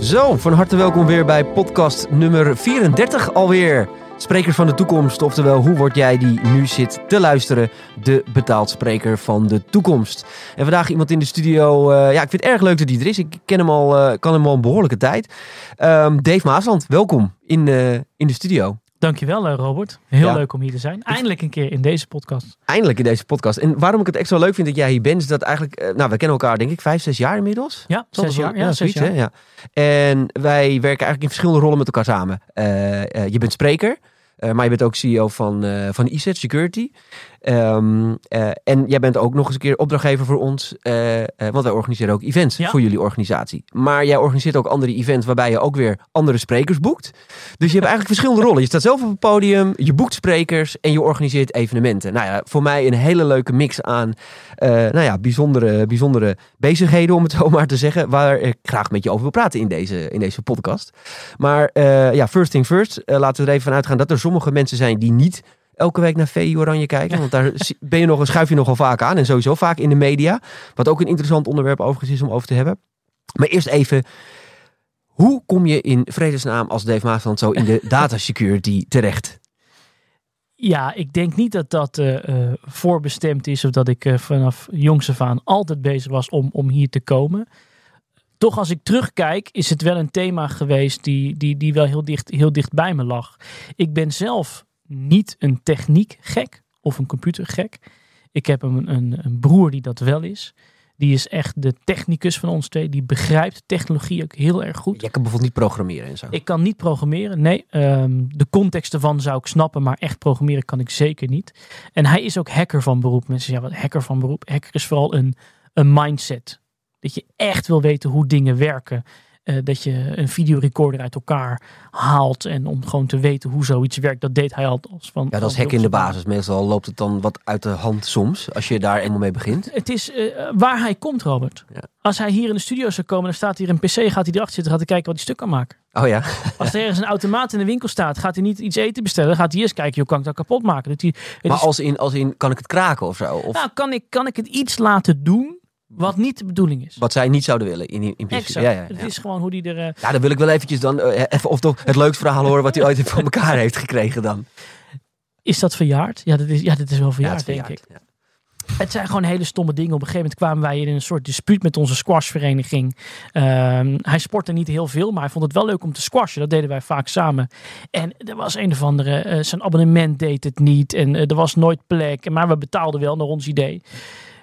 Zo, van harte welkom weer bij podcast nummer 34 alweer. Sprekers van de toekomst, oftewel hoe word jij die nu zit te luisteren, de betaald spreker van de toekomst. En vandaag iemand in de studio, eh, ja ik vind het erg leuk dat hij er is. Ik ken hem al, eh, kan hem al een behoorlijke tijd. Ehm, Dave Maasland, welkom in, eh, in de studio. Dankjewel eh, Robert. Heel Ja. leuk om hier te zijn. Eindelijk een keer in deze podcast. Eindelijk in deze podcast. En waarom ik het extra leuk vind dat jij hier bent, is dat eigenlijk, eh, nou we kennen elkaar denk ik vijf, zes jaar inmiddels. Ja, Zal zes jaar. Ja, zes zoiets, jaar. hè? Ja. En wij werken eigenlijk in verschillende rollen met elkaar samen. Eh, je bent spreker, maar je bent ook CEO van, eh van ESET Security. Ehm, eh, en jij bent ook nog eens een keer opdrachtgever voor ons, eh, eh, want wij organiseren ook events Ja. voor jullie organisatie. Maar jij organiseert ook andere events waarbij je ook weer andere sprekers boekt. Dus je hebt eigenlijk verschillende rollen. Je staat zelf op het podium, je boekt sprekers en je organiseert evenementen. Nou ja, voor mij een hele leuke mix aan eh, nou ja, bijzondere, bijzondere bezigheden, om het zo maar te zeggen. Waar ik graag met je over wil praten in deze, in deze podcast. Maar eh, ja, first thing first. eh, laten we er even van uitgaan dat er sommige mensen zijn die niet elke week naar VI Oranje kijken. Want daar ben je nog, schuif je nogal vaak aan. En sowieso vaak in de media. Wat ook een interessant onderwerp overigens is om over te hebben. Maar eerst even. Hoe kom je in vredesnaam als Dave Maasland zo in de data security terecht? Ja, ik denk niet dat dat eh, eh, voorbestemd is of dat ik eh, vanaf jongs af aan altijd bezig was om, om hier te komen. Toch als ik terugkijk is het wel een thema geweest die, die, die wel heel dicht, heel dicht bij me lag. Ik ben zelf niet een techniekgek of een computergek. Ik heb een, een, een broer die dat wel is. Die is echt de technicus van ons twee. Die begrijpt technologie ook heel erg goed. Jij kan bijvoorbeeld niet programmeren en zo. Ik kan niet programmeren. Nee, ehm, de context ervan zou ik snappen, maar echt programmeren kan ik zeker niet. En hij is ook hacker van beroep. Mensen zeggen, ja, wat hacker van beroep? Hacker is vooral een, een mindset. Dat je echt wil weten hoe dingen werken. Eh, dat je een videorecorder uit elkaar haalt. En om gewoon te weten hoe zoiets werkt. Dat deed hij al als van. Ja, dat is hek in de basis. Meestal loopt het dan wat uit de hand soms, als je daar eenmaal mee begint. Het is eh, waar hij komt, Robert. Ja. Als hij hier in de studio zou komen, dan staat hier een PC, gaat hij erachter zitten, gaat hij kijken wat hij stuk kan maken. Oh ja, Als er ergens een automaat in de winkel staat, gaat hij niet iets eten bestellen. Gaat hij eerst kijken, hoe kan ik dat kapot maken? Dat hij, maar is- als in, als in, kan ik het kraken of zo? Of nou, kan ik, kan ik het iets laten doen wat niet de bedoeling is? wat zij niet zouden willen in, in principe. Exact. Ja, ja, Het is gewoon hoe die er... eh, ja, dan wil ik wel eventjes dan, eh, even, of toch het leukste verhaal horen wat hij ooit voor elkaar heeft gekregen dan. is dat verjaard? Ja, dat is, ja, dat is wel verjaard, is denk ik. ja. Het zijn gewoon hele stomme dingen. Op een gegeven moment kwamen wij in een soort dispuut met onze squashvereniging. Ehm, hij sportte niet heel veel, maar hij vond het wel leuk om te squashen. Dat deden wij vaak samen. En er was een of andere, eh, zijn abonnement deed het niet. En er was nooit plek. Maar we betaalden wel naar ons idee.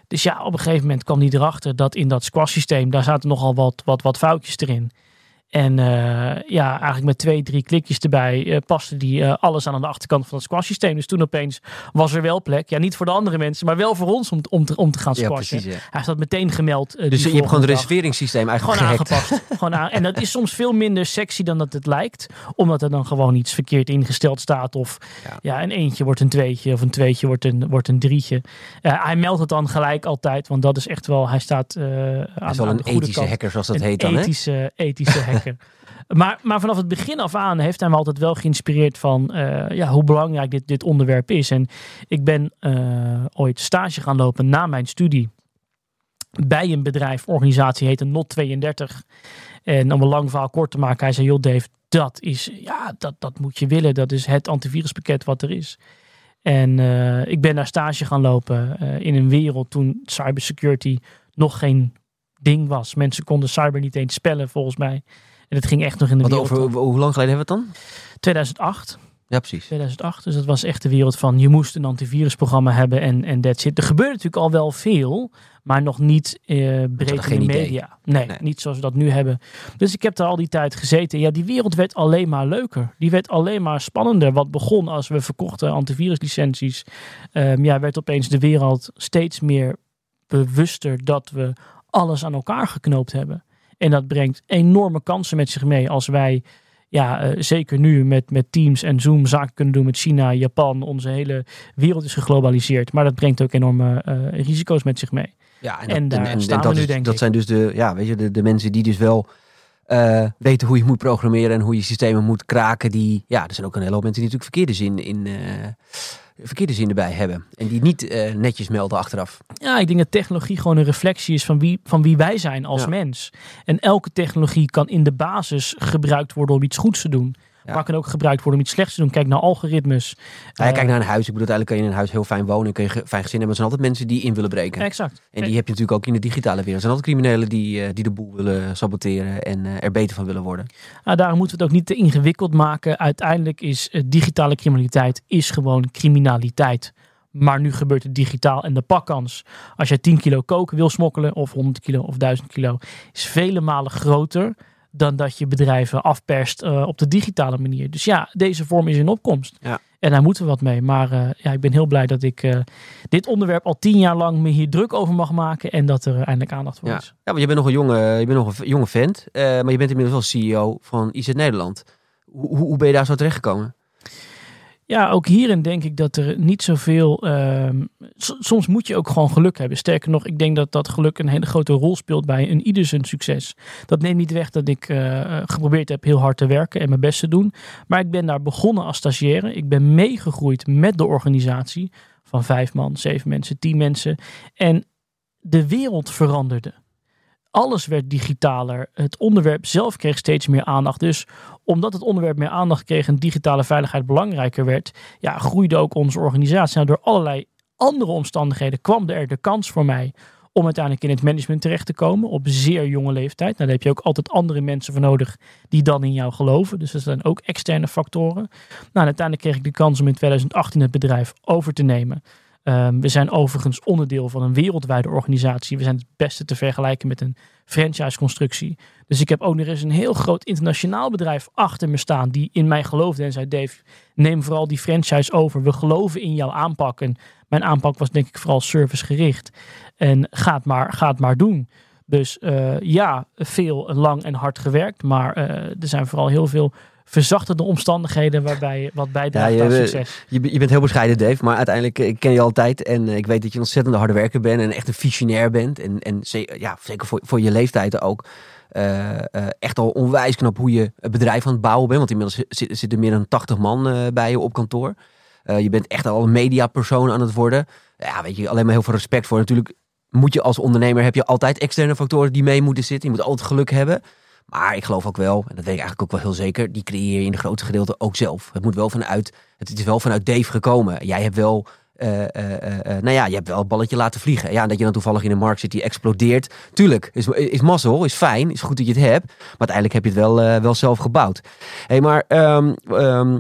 Dus ja, op een gegeven moment kwam hij erachter dat in dat squash systeem, daar zaten nogal wat, wat, wat foutjes erin. En eh, ja, eigenlijk met twee, drie klikjes erbij eh, paste die eh, alles aan de achterkant van het squash systeem. Dus toen opeens was er wel plek. Ja, niet voor de andere mensen, maar wel voor ons om, om, te, om te gaan Ja, squashen. precies. Ja. Hij staat meteen gemeld. Dus je hebt gewoon het reserveringssysteem eigenlijk Gewoon gehackt. aangepast. gewoon aan. En dat is soms veel minder sexy dan dat het lijkt. Omdat er dan gewoon iets verkeerd ingesteld staat. Of Ja. ja, een eentje wordt een tweetje. Of een tweetje wordt een, wordt een drietje. Hij meldt het dan gelijk altijd. Want dat is echt wel... Hij staat aan, Hij is wel aan een ethische kant. hacker zoals dat Een heet dan. Hè? ethische, ethische Maar, maar vanaf het begin af aan heeft hij me altijd wel geïnspireerd van eh, ja, hoe belangrijk dit, dit onderwerp is. En ik ben eh, ooit stage gaan lopen na mijn studie bij een bedrijf, organisatie heette Not 32. En om een lang verhaal kort te maken, hij zei, joh Dave, dat is, ja, dat, dat moet je willen. Dat is het antiviruspakket wat er is. En eh, ik ben daar stage gaan lopen in een wereld toen cybersecurity nog geen ding was. Mensen konden cyber niet eens spellen volgens mij. En het ging echt nog in de Want wereld over, hoe lang geleden hebben we het dan? 2008. Ja, precies. 2008. Dus dat was echt de wereld van je moest een antivirusprogramma hebben en, en that's it. Er gebeurde natuurlijk al wel veel, maar nog niet eh breed in de media. Nee, Nee. niet zoals we dat nu hebben. Dus ik heb daar al die tijd gezeten. Ja, die wereld werd alleen maar leuker. Die werd alleen maar spannender. Wat begon als we verkochten antiviruslicenties. Ehm, ja, werd opeens de wereld steeds meer bewuster dat we alles aan elkaar geknoopt hebben. En dat brengt enorme kansen met zich mee als wij ja, eh, zeker nu met, met Teams en Zoom zaken kunnen doen met China, Japan. Onze hele wereld is geglobaliseerd. Maar dat brengt ook enorme eh, risico's met zich mee. Ja, En daar staan we dat, nu, is- denk dat ik. zijn dus de, ja, weet je, de, de mensen die dus wel eh, weten hoe je moet programmeren en hoe je systemen moet kraken. Die, ja, er zijn ook een hele hoop mensen die natuurlijk verkeerde zin in, eh, verkeerde zin erbij hebben. En die niet eh, netjes melden achteraf. Ja, ik denk dat technologie gewoon een reflectie is van wie, van wie wij zijn als Ja. mens. En elke technologie kan in de basis gebruikt worden om iets goeds te doen. Ja. Maar kan ook gebruikt worden om iets slechts te doen. Kijk naar algoritmes. Nou ja, Eh, kijk naar een huis. Ik bedoel, uiteindelijk kan je in een huis heel fijn wonen. Kun je fijn gezin hebben. Maar er zijn altijd mensen die in willen breken. Exact. En die heb je natuurlijk ook in de digitale wereld. Er zijn altijd criminelen die, eh, die de boel willen saboteren. En eh, er beter van willen worden. Nou, daarom moeten we het ook niet te ingewikkeld maken. Uiteindelijk is digitale criminaliteit is gewoon criminaliteit. Maar nu gebeurt het digitaal en de pakkans. Als jij 10 kilo koken wil smokkelen, of 100 kilo of 1000 kilo, is vele malen groter dan dat je bedrijven afperst eh, op de digitale manier. Dus ja, deze vorm is in opkomst. Ja. En daar moeten we wat mee. Maar eh, ja, ik ben heel blij dat ik eh, dit onderwerp al tien jaar lang me hier druk over mag maken. En dat er eindelijk aandacht voor Ja. is. Ja, want je bent nog een jonge, je bent nog een jonge vent. maar je bent inmiddels wel CEO van IZ Nederland. Hoe, hoe, ben je daar zo terechtgekomen? Ja, ook hierin denk ik dat er niet zoveel. s- soms moet je ook gewoon geluk hebben. Sterker nog, ik denk dat dat geluk een hele grote rol speelt bij een ieder zijn succes. Dat neemt niet weg dat ik eh, geprobeerd heb heel hard te werken en mijn best te doen. Maar ik ben daar begonnen als stagiaire. Ik ben meegegroeid met de organisatie van vijf man, zeven mensen, tien mensen. En de wereld veranderde. Alles werd digitaler. Het onderwerp zelf kreeg steeds meer aandacht. Dus omdat het onderwerp meer aandacht kreeg en digitale veiligheid belangrijker werd, ja, groeide ook onze organisatie. Nou, door allerlei andere omstandigheden kwam er de kans voor mij om uiteindelijk in het management terecht te komen op zeer jonge leeftijd. Nou, daar heb je ook altijd andere mensen voor nodig die dan in jou geloven. Dus dat zijn ook externe factoren. Nou, uiteindelijk kreeg ik de kans om in 2018 het bedrijf over te nemen. Ehm, we zijn overigens onderdeel van een wereldwijde organisatie. We zijn het beste te vergelijken met een franchise-constructie. Dus ik heb ook nog eens een heel groot internationaal bedrijf achter me staan die in mij geloofde en zei: Dave, neem vooral die franchise over. We geloven in jouw aanpak. En mijn aanpak was denk ik vooral servicegericht. En ga het maar, ga maar doen. Dus eh, ja, veel lang en hard gewerkt. Maar eh, er zijn vooral heel veel verzachtende omstandigheden waarbij wat bijdraagt Ja, je- aan succes. Je, je bent heel bescheiden, Dave. Maar uiteindelijk, eh, ik ken je altijd. En eh, ik weet dat je een ontzettende harde werker bent. En echt een visionair bent. En, en ja, zeker voor, voor je leeftijd ook. eh, echt al onwijs knap hoe je het bedrijf aan het bouwen bent. Want inmiddels zit- zitten meer dan 80 man bij je op kantoor. Je bent echt al een mediapersoon aan het worden. Ja, weet je, alleen maar heel veel respect voor. Natuurlijk moet je als ondernemer, heb je altijd externe factoren die mee moeten zitten. Je moet altijd geluk hebben. Maar ik geloof ook wel, en dat weet ik eigenlijk ook wel heel zeker, die creëer je in de grootste gedeelte ook zelf. Het moet wel vanuit, het is wel vanuit Dave gekomen. Jij hebt wel, eh, eh, eh, nou ja, je hebt wel het balletje laten vliegen. Ja, en dat je dan toevallig in een markt zit die explodeert. Tuurlijk, is, is mazzel, is fijn, is goed dat je het hebt. Maar uiteindelijk heb je het wel, wel zelf gebouwd. hey, maar,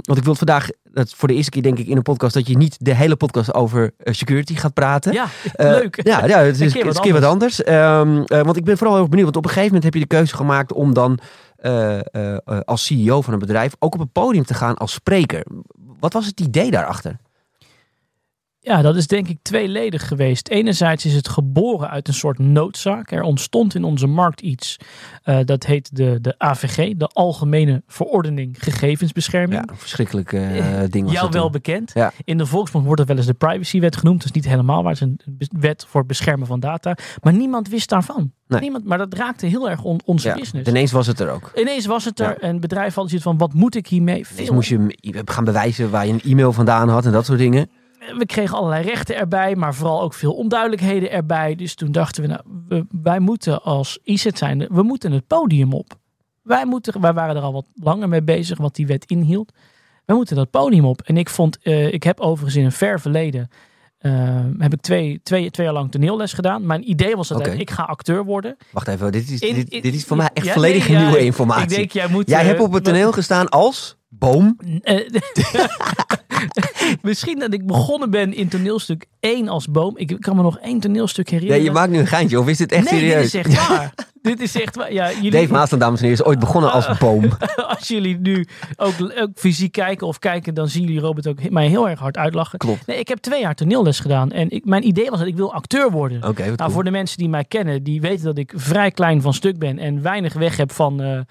want ik wil vandaag, dat is voor de eerste keer denk ik in een podcast, dat je niet de hele podcast over eh, security gaat praten. Ja, Eh, leuk. Ja, ja het is Een keer wat keer, keer wat anders. Ehm, eh, want ik ben vooral heel erg benieuwd. Want op een gegeven moment heb je de keuze gemaakt om dan als CEO van een bedrijf ook op het podium te gaan als spreker. Wat was het idee daarachter? Ja, dat is denk ik tweeledig geweest. Enerzijds is het geboren uit een soort noodzaak. Er ontstond in onze markt iets. eh, dat heet de, de AVG, de Algemene Verordening Gegevensbescherming. Ja, verschrikkelijk eh, ding was Jou wel toen. bekend. Ja. In de volksmond wordt het wel eens de privacywet genoemd. Dat is niet helemaal waar. Het is een wet voor het beschermen van data. Maar niemand wist daarvan. Nee. Niemand, maar dat raakte heel erg on- onze Ja, business. ineens was het er ook. Ineens was het er. Ja. En bedrijf had zoiets van, wat moet ik hiermee? Veel moest je gaan bewijzen waar je een e-mail vandaan had en dat soort dingen. We kregen allerlei rechten erbij, maar vooral ook veel onduidelijkheden erbij. Dus toen dachten we, nou, we- wij moeten als IZ zijnde, we moeten het podium op. Wij, moeten, wij waren er al wat langer mee bezig, wat die wet inhield. Wij moeten dat podium op. En ik vond, eh, ik heb overigens in een ver verleden, eh, heb ik twee, twee, twee jaar lang toneelles gedaan. Mijn idee was dat ik ga acteur worden. Wacht even, dit is, In- dit, is voor mij echt Ja, volledig nee, nieuwe informatie. Ik denk, jij moet... Jij eh, hebt op het toneel gestaan als boom. Eh, Misschien dat ik begonnen ben in toneelstuk 1 als boom. Ik kan me nog één toneelstuk herinneren. Nee, je maakt nu een geintje, of is dit echt nee, serieus? dit is echt waar. dit is echt. Ja, jullie, Dave Maasland, dames en heren, is ooit begonnen als boom. als jullie nu ook, ook fysiek kijken of kijken, dan zien jullie Robert ook mij heel erg hard uitlachen. Klopt. Nee, ik heb twee jaar toneelles gedaan. En ik, mijn idee was dat ik wil acteur worden. Oké, wat Nou, cool. voor de mensen die mij kennen, die weten dat ik vrij klein van stuk ben en weinig weg heb van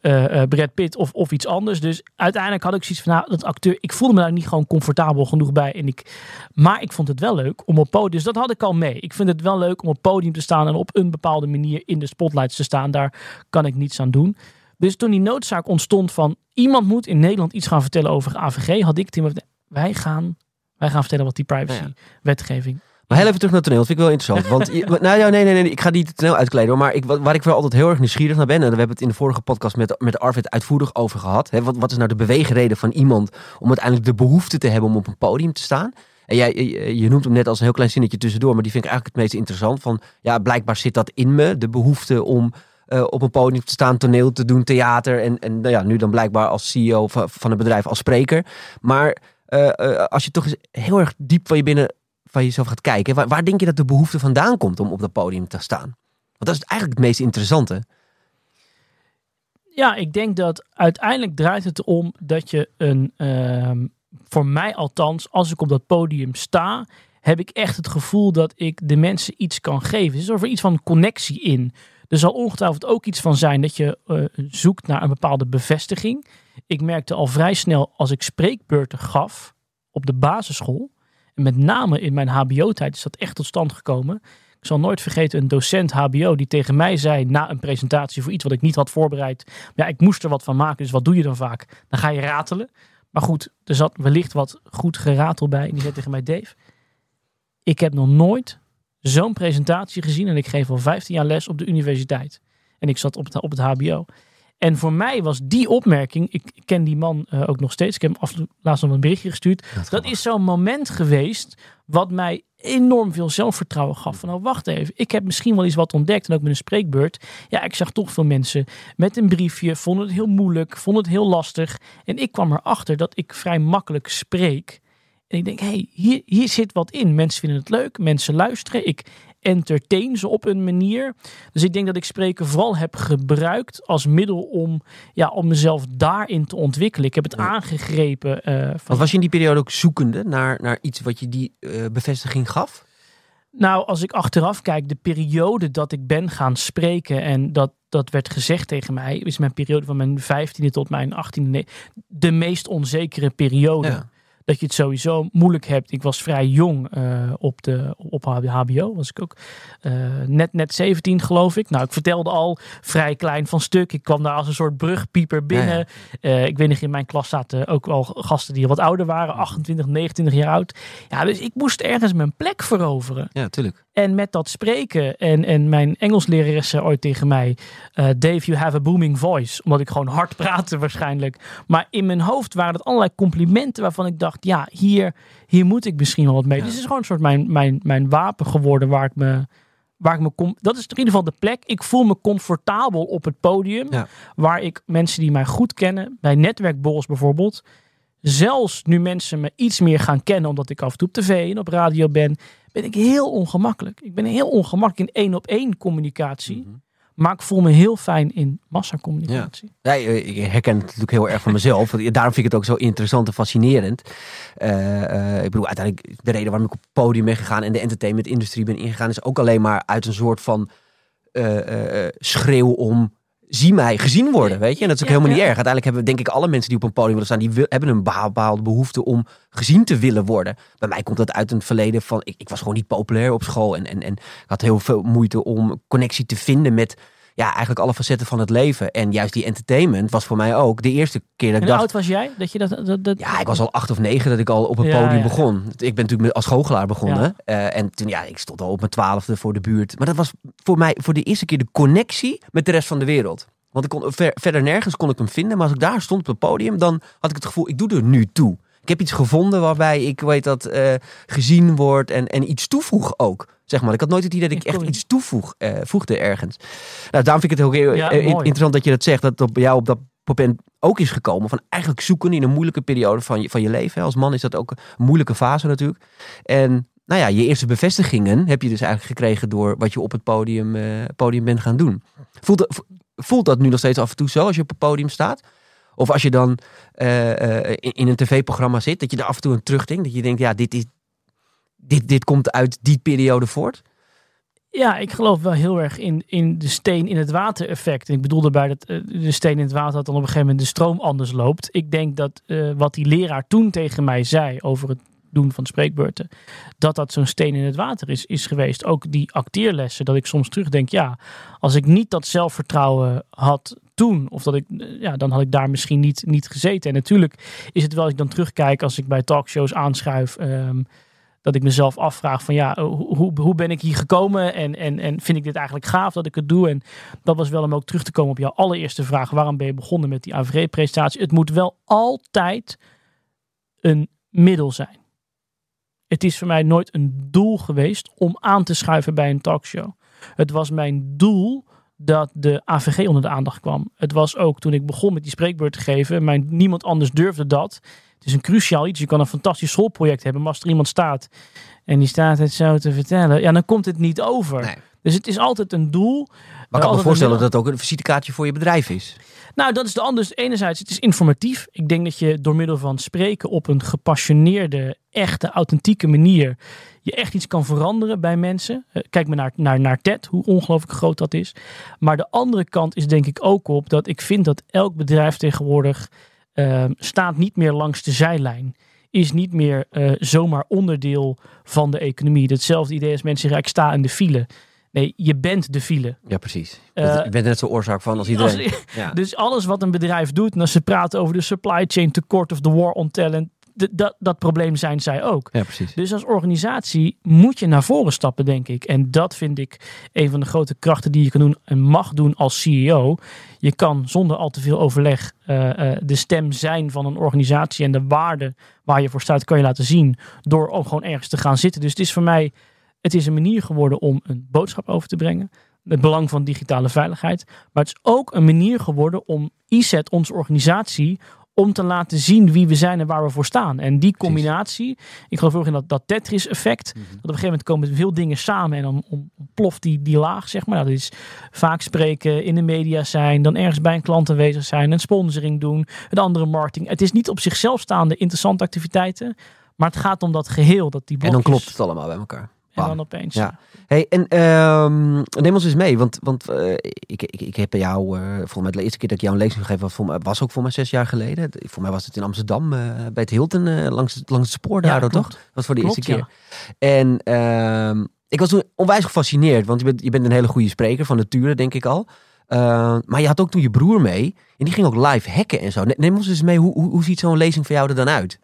eh, Brad Pitt of, of iets anders. Dus uiteindelijk had ik zoiets van, nou, dat acteur, ik voelde me daar niet gewoon comfortabel genoeg bij. En ik, maar ik vond het wel leuk om op podium, dus dat had ik al mee. Ik vind het wel leuk om op podium te staan en op een bepaalde manier in de spotlights te staan. Daar kan ik niets aan doen. Dus toen die noodzaak ontstond van iemand moet in Nederland iets gaan vertellen over AVG, had ik Tim, wij gaan Wij gaan vertellen wat die privacy-wetgeving... Maar heel even terug naar het toneel. Dat vind ik wel interessant. Want, nou ja, nee, nee, nee. Ik ga niet het toneel uitkleden. hoor. Maar ik, waar ik wel altijd heel erg nieuwsgierig naar ben. En daar hebben we het in de vorige podcast met, met Arvid uitvoerig over gehad. Hè, wat, wat is nou de beweegreden van iemand om uiteindelijk de behoefte te hebben om op een podium te staan? En jij, je, noemt hem net als een heel klein zinnetje tussendoor. Maar die vind ik eigenlijk het meest interessant. Van ja, blijkbaar zit dat in me. De behoefte om eh, op een podium te staan, toneel te doen, theater. En, en nou ja, nu dan blijkbaar als CEO van, van een bedrijf, als spreker. Maar eh, eh, als je toch eens heel erg diep van je binnen van jezelf gaat kijken, waar, waar denk je dat de behoefte vandaan komt om op dat podium te staan? Want dat is eigenlijk het meest interessante. Ja, ik denk dat uiteindelijk draait het erom dat je een, ehm, voor mij althans, als ik op dat podium sta, heb ik echt het gevoel dat ik de mensen iets kan geven. Er is over iets van connectie in. Er zal ongetwijfeld ook iets van zijn dat je eh, zoekt naar een bepaalde bevestiging. Ik merkte al vrij snel als ik spreekbeurten gaf op de basisschool. En met name in mijn HBO-tijd is dat echt tot stand gekomen. Ik zal nooit vergeten een docent HBO die tegen mij zei na een presentatie voor iets wat ik niet had voorbereid. Ja, ik moest er wat van maken, dus wat doe je dan vaak? Dan ga je ratelen. Maar goed, er zat wellicht wat goed geratel bij. En die zei tegen mij, Dave, ik heb nog nooit zo'n presentatie gezien. En ik geef al 15 jaar les op de universiteit. En ik zat op het, op het HBO. En voor mij was die opmerking, ik ken die man eh, ook nog steeds. Ik heb hem af, laatst nog een berichtje gestuurd. Dat is zo'n moment geweest wat mij enorm veel zelfvertrouwen gaf. Van nou, wacht even, ik heb misschien wel iets wat ontdekt. En ook met een spreekbeurt. Ja, ik zag toch veel mensen met een briefje, vonden het heel moeilijk, vonden het heel lastig. En ik kwam erachter dat ik vrij makkelijk spreek. En ik denk, hé, hey, hier, hier zit wat in. Mensen vinden het leuk, mensen luisteren. Ik entertain ze op een manier. Dus ik denk dat ik spreken vooral heb gebruikt als middel om, ja, om mezelf daarin te ontwikkelen. Ik heb het Ja. aangegrepen. Want was je in die periode ook zoekende naar, naar iets wat je die eh, bevestiging gaf? Nou, als ik achteraf kijk, de periode dat ik ben gaan spreken en dat, dat werd gezegd tegen mij, is mijn periode van mijn 15e tot mijn 18e, nee, de meest onzekere periode. Ja. Dat je het sowieso moeilijk hebt. Ik was vrij jong eh, op, de, op HBO, was ik ook eh, net, net 17 geloof ik. Nou, ik vertelde al vrij klein van stuk. Ik kwam daar als een soort brugpieper binnen. Ja, Eh, ik weet nog, in mijn klas zaten ook wel gasten die wat ouder waren, 28, 29 jaar oud. Ja, dus ik moest ergens mijn plek veroveren. Ja, tuurlijk. En met dat spreken en, en mijn Engelslerares zei ooit tegen mij... eh, Dave, you have a booming voice. Omdat ik gewoon hard praatte waarschijnlijk. Maar in mijn hoofd waren het allerlei complimenten waarvan ik dacht... Ja, hier, hier moet ik misschien wel wat mee. Ja. Dus het is gewoon een soort mijn, mijn, mijn wapen geworden waar ik me... Waar ik me kom, dat is in ieder geval de plek. Ik voel me comfortabel op het podium. Ja. Waar ik mensen die mij goed kennen, bij netwerkborrels bijvoorbeeld, zelfs nu mensen me iets meer gaan kennen, omdat ik af en toe op tv en op radio ben, ben ik heel ongemakkelijk. Ik ben heel ongemakkelijk in één op één communicatie. Mhm. Maar ik voel me heel fijn in massacommunicatie. Ja, eh, ik herken het natuurlijk heel erg van mezelf. Daarom vind ik het ook zo interessant en fascinerend. Eh, eh, ik bedoel, uiteindelijk de reden waarom ik op het podium ben gegaan en de entertainment-industrie ben ingegaan, is ook alleen maar uit een soort van eh, schreeuw om zie mij gezien worden, weet je. En dat is ook Ja, helemaal niet erg. Uiteindelijk hebben denk ik alle mensen die op een podium willen staan, die wil- hebben een bepaalde behoefte om gezien te willen worden. Bij mij komt dat uit een verleden van, ik, ik was gewoon niet populair op school en, en, en ik had heel veel moeite om connectie te vinden met ja, eigenlijk alle facetten van het leven. En juist die entertainment was voor mij ook de eerste keer dat ik hoe dacht... oud was jij? Dat je dat, dat, dat... Ja, ik was al acht of negen dat ik al op het Ja, podium ja. begon. Ik ben natuurlijk met- als goochelaar begonnen. Eh, en toen, ja, ik stond al op mijn twaalfde voor de buurt. Maar dat was voor mij voor de eerste keer de connectie met de rest van de wereld. Want ik kon, ver- verder nergens kon ik hem vinden. Maar als ik daar stond op het podium, dan had ik het gevoel, ik doe er nu toe. Ik heb iets gevonden waarbij ik, weet dat, eh, gezien word en, en iets toevoeg ook. Zeg maar. Ik had nooit het idee dat ik echt iets toevoeg, eh, voegde ergens. Nou, daarom vind ik het heel Ja, eh, interessant dat je dat zegt. Dat het op jou op dat moment ook is gekomen. Van eigenlijk zoeken in een moeilijke periode van je, van je leven. Als man is dat ook een moeilijke fase natuurlijk. En nou ja, je eerste bevestigingen heb je dus eigenlijk gekregen door wat je op het podium, eh, podium bent gaan doen. Voelt, dat- voelt dat nu nog steeds af en toe zo als je op het podium staat? Of als je dan eh, in, in een tv-programma zit, dat je er af en toe aan terugdenkt. Dat je denkt, ja, dit, is, dit, dit komt uit die periode voort. Ja, ik geloof wel heel erg in, in de steen in het water effect. Ik bedoel daarbij dat eh, de steen in het water dat dan op een gegeven moment de stroom anders loopt. Ik denk dat eh, wat die leraar toen tegen mij zei over het doen van spreekbeurten, dat dat zo'n steen in het water is, is geweest. Ook die acteerlessen, dat ik soms terugdenk, ja, als ik niet dat zelfvertrouwen had toen, of dat ik, ja, dan had ik daar misschien niet, niet gezeten. En natuurlijk is het wel, als ik dan terugkijk, als ik bij talkshows aanschuif, ehm, dat ik mezelf afvraag van ja, hoe, hoe ben ik hier gekomen en, en, en vind ik dit eigenlijk gaaf dat ik het doe? En dat was wel om ook terug te komen op jouw allereerste vraag. Waarom ben je begonnen met die AVG-presentatie? Het moet wel altijd een middel zijn. Het is voor mij nooit een doel geweest om aan te schuiven bij een talkshow. Het was mijn doel dat de AVG onder de aandacht kwam. Het was ook toen ik begon met die spreekbeurt te geven, mijn, niemand anders durfde dat. Is een cruciaal iets. Je kan een fantastisch schoolproject hebben, maar als er iemand staat en die staat het zo te vertellen, ja, dan komt het niet over. Nee. Dus het is altijd een doel. Maar ik kan me voorstellen dat het ook een visitekaartje voor je bedrijf is. Nou, dat is de andere. Enerzijds, het is informatief. Ik denk dat je door middel van spreken op een gepassioneerde, echte, authentieke manier je echt iets kan veranderen bij mensen. Eh, kijk maar naar, naar, naar TED, hoe ongelooflijk groot dat is. Maar de andere kant is denk ik ook op dat ik vind dat elk bedrijf tegenwoordig uh, staat niet meer langs de zijlijn. Is niet meer uh, zomaar onderdeel van de economie. Hetzelfde idee als mensen zeggen, ik sta in de file. Nee, je bent de file. Ja, precies. Uh, je bent er net zo oorzaak van als iedereen. Als, ja. Dus alles wat een bedrijf doet, en als ze praten over de supply chain tekort of de war on talent, dat, dat probleem zijn zij ook. Ja, precies. Dus als organisatie moet je naar voren stappen, denk ik. En dat vind ik een van de grote krachten die je kan doen en mag doen als CEO. Je kan zonder al te veel overleg uh, uh, de stem zijn van een organisatie en de waarde waar je voor staat, kan je laten zien door ook gewoon ergens te gaan zitten. Dus het is voor mij, het is een manier geworden om een boodschap over te brengen. Het belang van digitale veiligheid. Maar het is ook een manier geworden om ISET, onze organisatie, om te laten zien wie we zijn en waar we voor staan. En die combinatie, ik geloof ook in dat, dat Tetris-effect. Mm -hmm. Dat op een gegeven moment komen veel dingen samen en dan ontploft die, die laag, zeg maar. Nou, dat is vaak spreken, in de media zijn, dan ergens bij een klant aanwezig zijn, een sponsoring doen, een andere marketing. Het is niet op zichzelf staande interessante activiteiten, maar het gaat om dat geheel, dat die blokjes... En dan klopt het allemaal bij elkaar. En dan opeens. Ja. Hey, en um, neem ons eens mee, want, want uh, ik, ik, ik heb bij jou, uh, volgens mij de eerste keer dat ik jou een lezing gegeven was, voor mij, was ook voor mij zes jaar geleden. Voor mij was het in Amsterdam, uh, bij het Hilton, langs, langs het spoor daar, ja, toch? Dat was voor de klopt, eerste keer. Ja. En uh, ik was toen onwijs gefascineerd, want je bent, je bent een hele goede spreker van nature, denk ik al. maar je had ook toen je broer mee en die ging ook live hacken en zo. Neem ons eens mee, hoe, hoe, hoe ziet zo'n lezing voor jou er dan uit?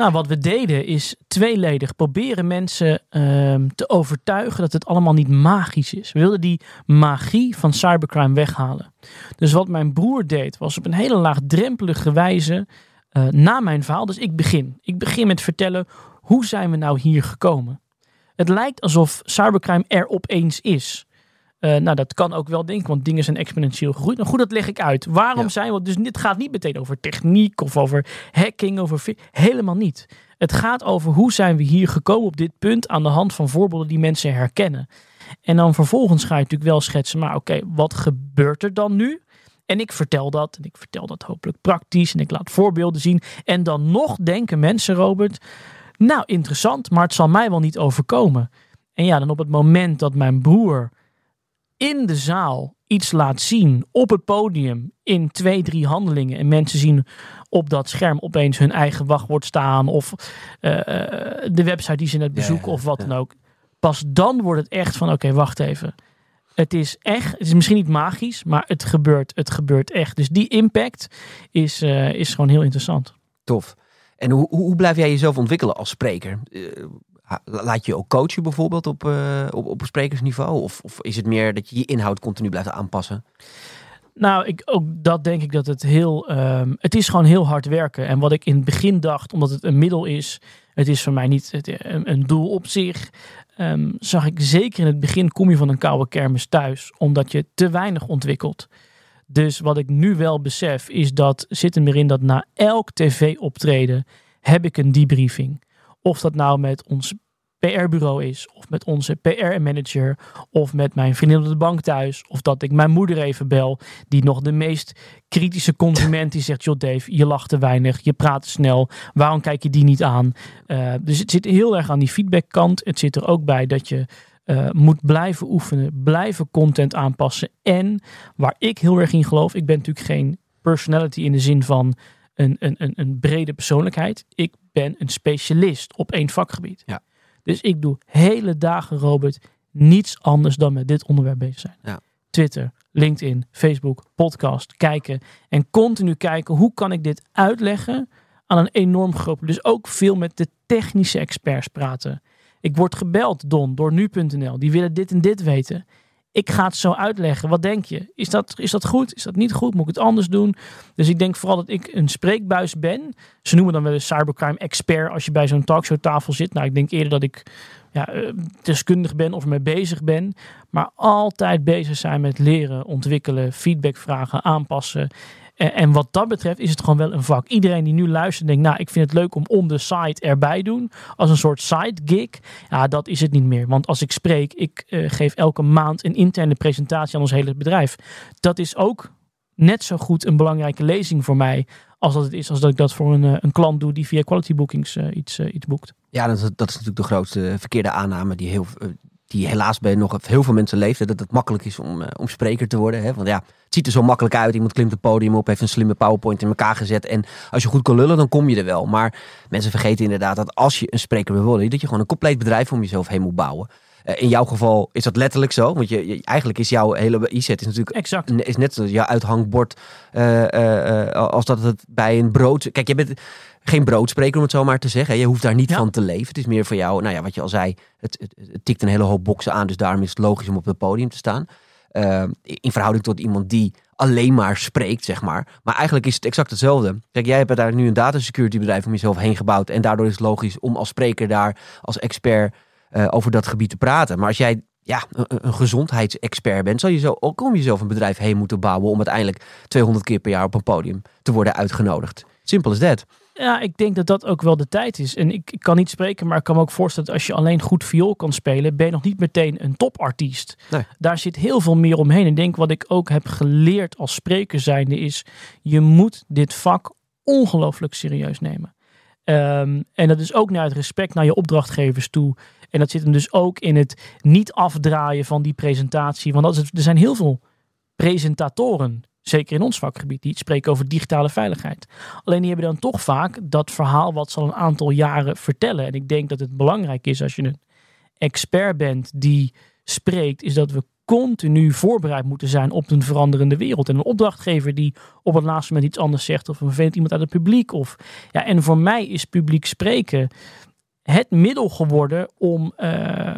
Nou, wat we deden is tweeledig proberen mensen um, te overtuigen dat het allemaal niet magisch is. We wilden die magie van cybercrime weghalen. Dus wat mijn broer deed, was op een hele laagdrempelige wijze uh, na mijn verhaal. Dus ik begin. Ik begin met vertellen, hoe zijn we nou hier gekomen? Het lijkt alsof cybercrime er opeens is. Uh, nou, dat kan ook wel, denk ik, want dingen zijn exponentieel gegroeid. Nou goed, dat leg ik uit. Waarom ja. zijn we... Dus dit gaat niet meteen over techniek of over hacking, over... Helemaal niet. Het gaat over hoe zijn we hier gekomen op dit punt aan de hand van voorbeelden die mensen herkennen. En dan vervolgens ga je natuurlijk wel schetsen, maar oké, okay, wat gebeurt er dan nu? En ik vertel dat, en ik vertel dat hopelijk praktisch, en ik laat voorbeelden zien. En dan nog denken mensen, Robert, nou interessant, maar het zal mij wel niet overkomen. En ja, dan op het moment dat mijn broer in de zaal iets laat zien op het podium in twee, drie handelingen en mensen zien op dat scherm opeens hun eigen wachtwoord staan of uh, de website die ze net bezoeken ja, of wat ja. dan ook. Pas dan wordt het echt van oké, okay, wacht even. Het is echt, het is misschien niet magisch, maar het gebeurt, het gebeurt echt. Dus die impact is, uh, is gewoon heel interessant. Tof. En hoe, hoe blijf jij jezelf ontwikkelen als spreker? Laat je ook coachen bijvoorbeeld op, uh, op, op sprekersniveau? Of, of is het meer dat je je inhoud continu blijft aanpassen? Nou, ik, ook dat denk ik dat het heel. Um, het is gewoon heel hard werken. En wat ik in het begin dacht, omdat het een middel is. Het is voor mij niet een, doel op zich. Um, zag ik zeker in het begin kom je van een koude kermis thuis. Omdat je te weinig ontwikkelt. Dus wat ik nu wel besef is dat zit er meer in dat na elk tv-optreden heb ik een debriefing. Of dat nou met ons PR-bureau is, of met onze PR-manager, of met mijn vriendin op de bank thuis, of dat ik mijn moeder even bel, die nog de meest kritische consument die zegt, joh Dave, je lacht te weinig, je praat te snel, waarom kijk je die niet aan? Uh, dus het zit heel erg aan die feedbackkant. Het zit er ook bij dat je uh, moet blijven oefenen, blijven content aanpassen en waar ik heel erg in geloof, ik ben natuurlijk geen personality in de zin van een, een, een, een brede persoonlijkheid. Ik ben een specialist op één vakgebied. Ja. Dus ik doe hele dagen, Robert, niets anders dan met dit onderwerp bezig zijn. Ja. Twitter, LinkedIn, Facebook, podcast, kijken. En continu kijken, hoe kan ik dit uitleggen aan een enorm groep. Dus ook veel met de technische experts praten. Ik word gebeld, Don, door nu.nl. Die willen dit en dit weten. Ik ga het zo uitleggen. Wat denk je? Is dat, is dat goed? Is dat niet goed? Moet ik het anders doen? Dus ik denk vooral dat ik een spreekbuis ben. Ze noemen dan wel een cybercrime expert als je bij zo'n talkshowtafel zit. Nou, ik denk eerder dat ik ja, eh, deskundig ben of ermee bezig ben. Maar altijd bezig zijn met leren, ontwikkelen, feedback vragen, aanpassen. En, wat dat betreft is het gewoon wel een vak. Iedereen die nu luistert denkt, nou, ik vind het leuk om on the site erbij doen. Als een soort side gig. Ja, dat is het niet meer. Want als ik spreek, ik eh, geef elke maand een interne presentatie aan ons hele bedrijf. Dat is ook net zo goed een belangrijke lezing voor mij. Als dat het is als dat ik dat voor een, eh, een klant doe die via quality bookings eh, iets, iets boekt. Ja, dat, is- dat is natuurlijk de grootste verkeerde aanname die, heel, die helaas bij nog heel veel mensen leeft. Dat het makkelijk is om, eh, om spreker te worden. Hè? Want ja, het ziet er zo makkelijk uit. Iemand klimt het podium op, heeft een slimme PowerPoint in elkaar gezet. En als je goed kan lullen, dan kom je er wel. Maar mensen vergeten inderdaad dat als je een spreker wil worden, dat je gewoon een compleet bedrijf om jezelf heen moet bouwen. Eh, in jouw geval is dat letterlijk zo. Want je, je- eigenlijk is jouw hele IZ is natuurlijk Exact. is net zoals jouw uithangbord eh, als dat het bij een brood... Kijk, je bent geen broodspreker om het zo maar te zeggen. Je hoeft daar niet Ja. van te leven. Het is meer voor jou, nou ja, wat je al zei, het, het, het tikt een hele hoop boksen aan. Dus daarom is het logisch om op het podium te staan. Eh, in verhouding tot iemand die alleen maar spreekt, zeg maar. Maar eigenlijk is het exact hetzelfde. Kijk, jij hebt daar nu een datasecurity bedrijf om jezelf heen gebouwd. En daardoor is het logisch om als spreker daar, als expert, eh, over dat gebied te praten. Maar als jij ja, een, een gezondheidsexpert bent, zal je zo ook om jezelf een bedrijf heen moeten bouwen om uiteindelijk 200 keer per jaar op een podium te worden uitgenodigd. Simpel as that. Ja, ik denk dat dat ook wel de tijd is. En ik, ik kan niet spreken, maar ik kan me ook voorstellen dat als je alleen goed viool kan spelen, ben je nog niet meteen een topartiest. Nee. Daar zit heel veel meer omheen. En denk wat ik ook heb geleerd als spreker zijnde is, je moet dit vak ongelooflijk serieus nemen. Ehm, en dat is ook naar het respect naar je opdrachtgevers toe. En dat zit hem dus ook in het niet afdraaien van die presentatie. Want dat is het- er zijn heel veel presentatoren, zeker in ons vakgebied, die spreken over digitale veiligheid. Alleen die hebben dan toch vaak dat verhaal wat ze al een aantal jaren vertellen. En ik denk dat het belangrijk is als je een expert bent die spreekt, is dat we continu voorbereid moeten zijn op een veranderende wereld. En een opdrachtgever die op het laatste moment iets anders zegt, of een vervelend iemand uit het publiek. Of, ja, en voor mij is publiek spreken het middel geworden om eh,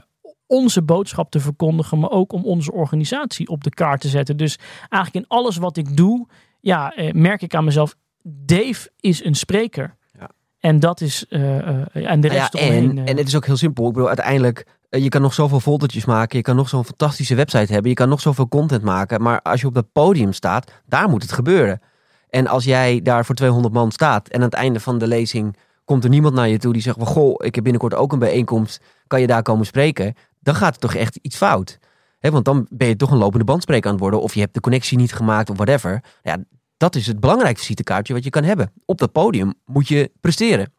onze boodschap te verkondigen, maar ook om onze organisatie op de kaart te zetten. Dus eigenlijk in alles wat ik doe, ja, eh, merk ik aan mezelf, Dave is een spreker. Ja. En dat is, eh, eh, en de Nou rest ja, en, en het is ook heel simpel. Ik bedoel, uiteindelijk, je kan nog zoveel foldertjes maken. Je kan nog zo'n fantastische website hebben. Je kan nog zoveel content maken. Maar als je op dat podium staat, daar moet het gebeuren. En als jij daar voor 200 man staat en aan het einde van de lezing komt er niemand naar je toe die zegt, well, goh, ik heb binnenkort ook een bijeenkomst. Kan je daar komen spreken? Dan gaat er toch echt iets fout. Hè, want dan ben je toch een lopende bandspreker aan het worden. Of je hebt de connectie niet gemaakt of whatever. Ja, dat is het belangrijkste visitekaartje wat je kan hebben. Op dat podium moet je presteren.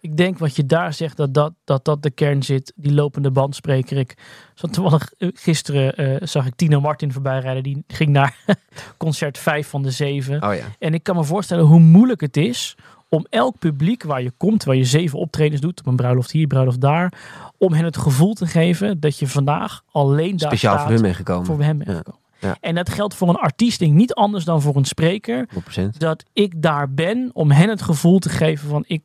Ik denk wat je daar zegt, dat dat, dat, dat de kern zit. Die lopende bandspreker. Ik zat toevallig eh, gisteren eh, zag ik Tino Martin voorbij rijden. Die ging naar concert 5 van de 7. Oh ja. En ik kan me voorstellen hoe moeilijk het is om elk publiek waar je komt, waar je zeven optredens doet, op een bruiloft hier, bruiloft daar, om hen het gevoel te geven dat je vandaag alleen daar Speciaal staat voor hun meegekomen. voor hem bent gekomen. Ja. En dat geldt voor een artiest, denk ik, niet anders dan voor een spreker. 100%. Dat ik daar ben om hen het gevoel te geven van ik